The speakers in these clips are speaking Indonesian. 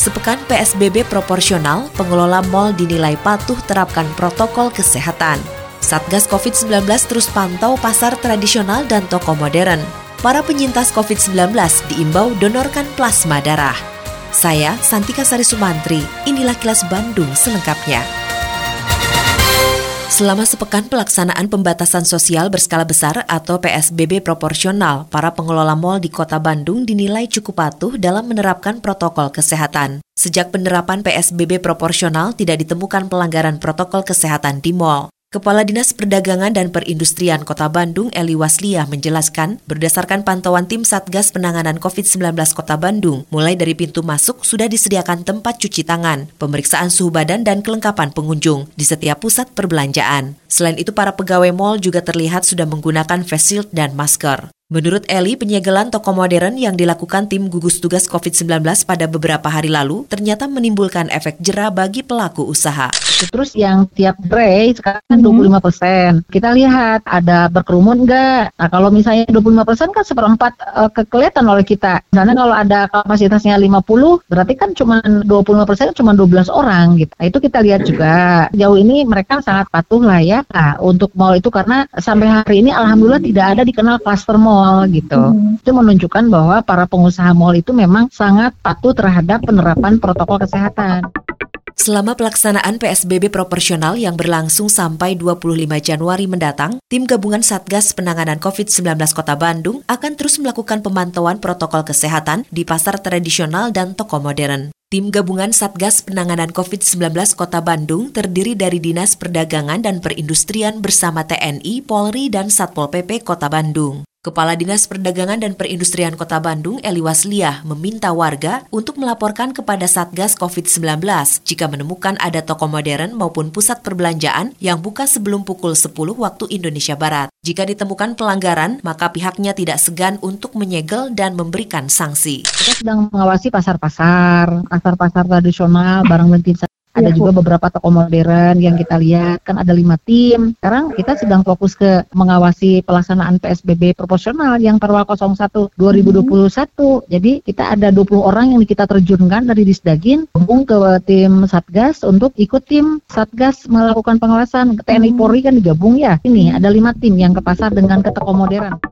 Sepekan PSBB proporsional, pengelola mal dinilai patuh terapkan protokol kesehatan. Satgas COVID-19 terus pantau pasar tradisional dan toko modern. Para penyintas COVID-19 diimbau donorkan plasma darah. Saya, Santika Sari Sumantri, inilah kilas Bandung selengkapnya. Selama sepekan pelaksanaan pembatasan sosial berskala besar atau PSBB proporsional, para pengelola mal di kota Bandung dinilai cukup patuh dalam menerapkan protokol kesehatan. Sejak penerapan PSBB proporsional tidak ditemukan pelanggaran protokol kesehatan di mal. Kepala Dinas Perdagangan dan Perindustrian Kota Bandung, Eli Wasliah, menjelaskan, berdasarkan pantauan tim Satgas Penanganan COVID-19 Kota Bandung, mulai dari pintu masuk sudah disediakan tempat cuci tangan, pemeriksaan suhu badan dan kelengkapan pengunjung di setiap pusat perbelanjaan. Selain itu, para pegawai mal juga terlihat sudah menggunakan face shield dan masker. Menurut Eli, penyegelan toko modern yang dilakukan tim gugus tugas COVID-19 pada beberapa hari lalu ternyata menimbulkan efek jera bagi pelaku usaha. Terus yang tiap tray sekarang kan 25 mhm. persen. Kita lihat ada berkerumun enggak. Nah kalau misalnya 25 persen kan seperempat uh, kelihatan oleh kita. Misalnya kalau ada kapasitasnya 50, berarti kan cuma 25 persen cuma 12 orang gitu. Nah, itu kita lihat juga. Jauh ini mereka sangat patuh lah ya nah, untuk mall itu karena sampai hari ini alhamdulillah tidak ada dikenal cluster mall mall gitu. Hmm. Itu menunjukkan bahwa para pengusaha mall itu memang sangat patuh terhadap penerapan protokol kesehatan. Selama pelaksanaan PSBB proporsional yang berlangsung sampai 25 Januari mendatang, tim gabungan Satgas Penanganan COVID-19 Kota Bandung akan terus melakukan pemantauan protokol kesehatan di pasar tradisional dan toko modern. Tim gabungan Satgas Penanganan COVID-19 Kota Bandung terdiri dari Dinas Perdagangan dan Perindustrian bersama TNI, Polri, dan Satpol PP Kota Bandung. Kepala Dinas Perdagangan dan Perindustrian Kota Bandung, Eli Wasliah, meminta warga untuk melaporkan kepada Satgas COVID-19 jika menemukan ada toko modern maupun pusat perbelanjaan yang buka sebelum pukul 10 waktu Indonesia Barat. Jika ditemukan pelanggaran, maka pihaknya tidak segan untuk menyegel dan memberikan sanksi. Kita sedang mengawasi pasar-pasar, pasar-pasar tradisional, barang dan ada ya, juga beberapa toko modern yang kita lihat kan ada lima tim. Sekarang kita sedang fokus ke mengawasi pelaksanaan PSBB proporsional yang Perwal 01 2021. Hmm. Jadi kita ada 20 orang yang kita terjunkan dari Disdagin gabung ke tim Satgas untuk ikut tim Satgas melakukan pengawasan. TNI hmm. Polri kan digabung ya. Ini ada lima tim yang ke pasar dengan ke toko modern.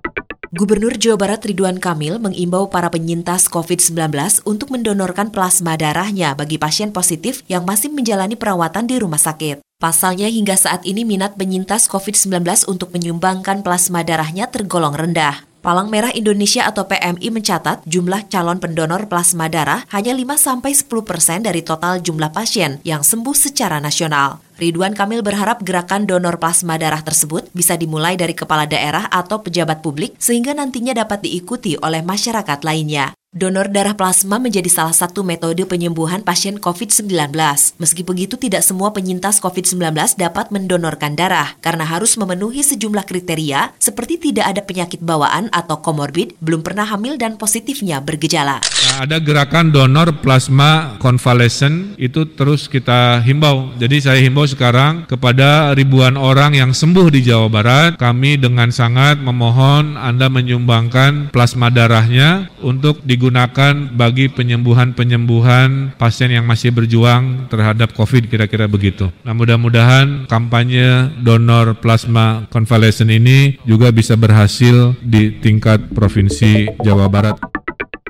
Gubernur Jawa Barat Ridwan Kamil mengimbau para penyintas COVID-19 untuk mendonorkan plasma darahnya bagi pasien positif yang masih menjalani perawatan di rumah sakit. Pasalnya hingga saat ini minat penyintas COVID-19 untuk menyumbangkan plasma darahnya tergolong rendah. Palang Merah Indonesia atau PMI mencatat jumlah calon pendonor plasma darah hanya 5-10 persen dari total jumlah pasien yang sembuh secara nasional. Ridwan Kamil berharap gerakan donor plasma darah tersebut bisa dimulai dari kepala daerah atau pejabat publik sehingga nantinya dapat diikuti oleh masyarakat lainnya. Donor darah plasma menjadi salah satu metode penyembuhan pasien COVID-19. Meski begitu, tidak semua penyintas COVID-19 dapat mendonorkan darah karena harus memenuhi sejumlah kriteria seperti tidak ada penyakit bawaan atau komorbid, belum pernah hamil dan positifnya bergejala. Nah, ada gerakan donor plasma convalescent itu terus kita himbau. Jadi saya himbau sekarang kepada ribuan orang yang sembuh di Jawa Barat, kami dengan sangat memohon Anda menyumbangkan plasma darahnya untuk digunakan digunakan bagi penyembuhan-penyembuhan pasien yang masih berjuang terhadap COVID kira-kira begitu. Nah mudah-mudahan kampanye donor plasma convalescent ini juga bisa berhasil di tingkat Provinsi Jawa Barat.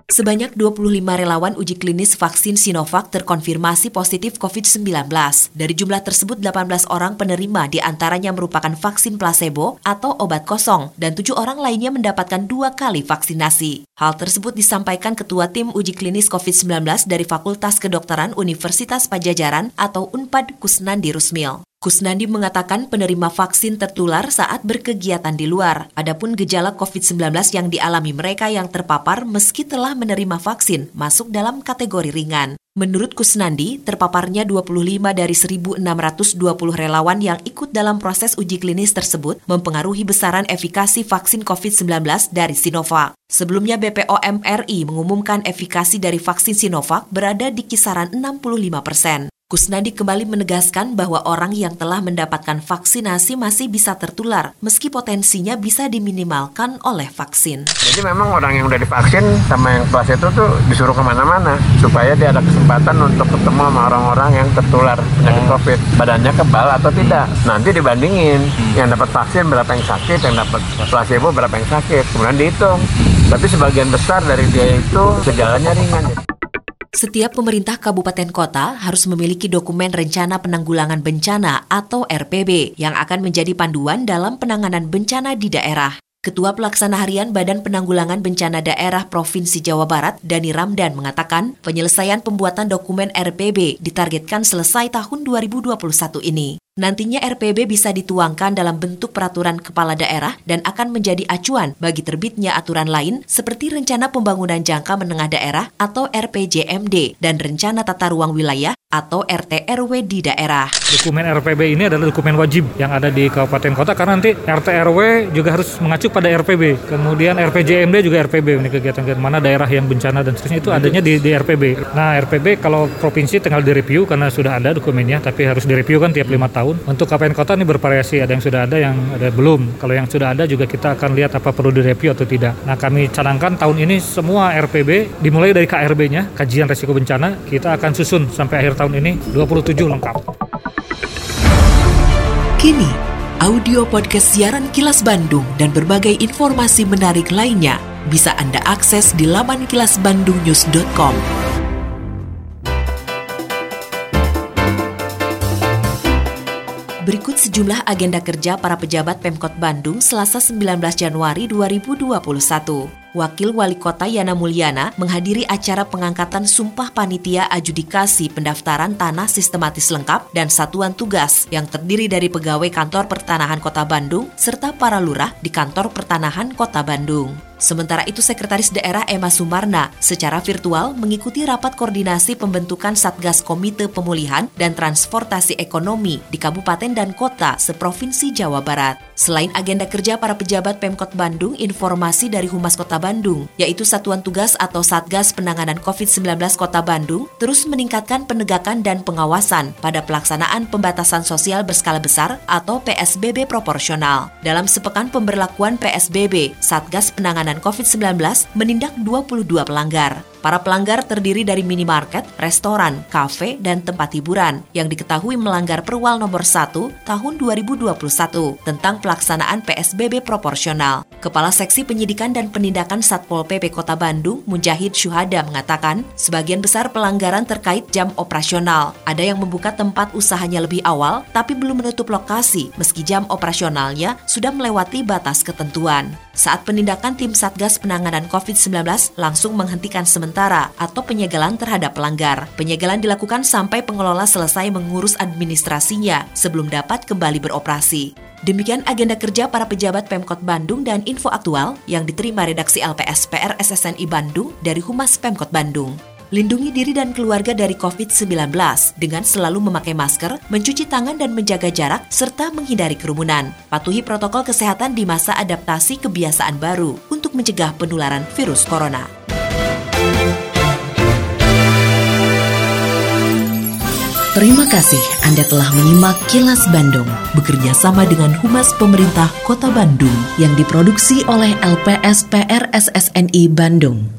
Sebanyak 25 relawan uji klinis vaksin Sinovac terkonfirmasi positif COVID-19. Dari jumlah tersebut, 18 orang penerima di antaranya merupakan vaksin placebo atau obat kosong, dan tujuh orang lainnya mendapatkan dua kali vaksinasi. Hal tersebut disampaikan Ketua Tim Uji Klinis COVID-19 dari Fakultas Kedokteran Universitas Pajajaran atau UNPAD Kusnandi Rusmil. Kusnandi mengatakan penerima vaksin tertular saat berkegiatan di luar. Adapun gejala COVID-19 yang dialami mereka yang terpapar meski telah menerima vaksin masuk dalam kategori ringan. Menurut Kusnandi, terpaparnya 25 dari 1.620 relawan yang ikut dalam proses uji klinis tersebut mempengaruhi besaran efikasi vaksin COVID-19 dari Sinovac. Sebelumnya BPOM RI mengumumkan efikasi dari vaksin Sinovac berada di kisaran 65 persen. Kusnadi kembali menegaskan bahwa orang yang telah mendapatkan vaksinasi masih bisa tertular, meski potensinya bisa diminimalkan oleh vaksin. Jadi memang orang yang udah divaksin sama yang itu tuh disuruh ke mana-mana, supaya dia ada kesempatan untuk ketemu sama orang-orang yang tertular penyakit oh. COVID. Badannya kebal atau tidak. Nanti dibandingin, hmm. yang dapat vaksin berapa yang sakit, yang dapat placebo berapa yang sakit. Kemudian dihitung. Tapi sebagian besar dari dia itu gejalanya ringan. Setiap pemerintah kabupaten kota harus memiliki dokumen rencana penanggulangan bencana atau RPB yang akan menjadi panduan dalam penanganan bencana di daerah. Ketua Pelaksana Harian Badan Penanggulangan Bencana Daerah Provinsi Jawa Barat, Dani Ramdan, mengatakan penyelesaian pembuatan dokumen RPB ditargetkan selesai tahun 2021 ini. Nantinya RPB bisa dituangkan dalam bentuk peraturan kepala daerah dan akan menjadi acuan bagi terbitnya aturan lain seperti Rencana Pembangunan Jangka Menengah Daerah atau RPJMD dan Rencana Tata Ruang Wilayah atau RT RW di daerah. Dokumen RPB ini adalah dokumen wajib yang ada di kabupaten kota karena nanti RT RW juga harus mengacu pada RPB. Kemudian RPJMD juga RPB ini kegiatan-kegiatan mana daerah yang bencana dan seterusnya itu adanya di, di RPB. Nah RPB kalau provinsi tinggal direview karena sudah ada dokumennya tapi harus direview kan tiap lima tahun tahun. Untuk KPN kota ini bervariasi, ada yang sudah ada, yang ada belum. Kalau yang sudah ada juga kita akan lihat apa perlu direview atau tidak. Nah kami canangkan tahun ini semua RPB dimulai dari KRB-nya, kajian resiko bencana, kita akan susun sampai akhir tahun ini 27 lengkap. Kini, audio podcast siaran Kilas Bandung dan berbagai informasi menarik lainnya bisa Anda akses di laman kilasbandungnews.com. Berikut sejumlah agenda kerja para pejabat Pemkot Bandung selasa 19 Januari 2021. Wakil Wali Kota Yana Mulyana menghadiri acara pengangkatan Sumpah Panitia Adjudikasi Pendaftaran Tanah Sistematis Lengkap dan Satuan Tugas yang terdiri dari pegawai Kantor Pertanahan Kota Bandung serta para lurah di Kantor Pertanahan Kota Bandung. Sementara itu Sekretaris Daerah Emma Sumarna secara virtual mengikuti rapat koordinasi pembentukan Satgas Komite Pemulihan dan Transportasi Ekonomi di kabupaten dan kota seprovinsi Jawa Barat. Selain agenda kerja para pejabat Pemkot Bandung, informasi dari Humas Kota Bandung, yaitu Satuan Tugas atau Satgas Penanganan COVID-19 Kota Bandung, terus meningkatkan penegakan dan pengawasan pada pelaksanaan pembatasan sosial berskala besar atau PSBB proporsional. Dalam sepekan pemberlakuan PSBB, Satgas penanganan COVID-19 menindak 22 pelanggar. Para pelanggar terdiri dari minimarket, restoran, kafe, dan tempat hiburan yang diketahui melanggar Perwal nomor 1 tahun 2021 tentang pelaksanaan PSBB proporsional. Kepala Seksi Penyidikan dan Penindakan Satpol PP Kota Bandung, Mujahid Syuhada mengatakan, sebagian besar pelanggaran terkait jam operasional. Ada yang membuka tempat usahanya lebih awal, tapi belum menutup lokasi meski jam operasionalnya sudah melewati batas ketentuan. Saat penindakan tim Satgas Penanganan COVID-19 langsung menghentikan sementara atau penyegelan terhadap pelanggar. Penyegelan dilakukan sampai pengelola selesai mengurus administrasinya sebelum dapat kembali beroperasi. Demikian agenda kerja para pejabat Pemkot Bandung dan info aktual yang diterima redaksi LPS PR SSNI Bandung dari Humas Pemkot Bandung. Lindungi diri dan keluarga dari COVID-19 dengan selalu memakai masker, mencuci tangan dan menjaga jarak, serta menghindari kerumunan. Patuhi protokol kesehatan di masa adaptasi kebiasaan baru untuk mencegah penularan virus corona. Terima kasih Anda telah menyimak Kilas Bandung bekerja sama dengan Humas Pemerintah Kota Bandung yang diproduksi oleh LPSPR SSNI Bandung.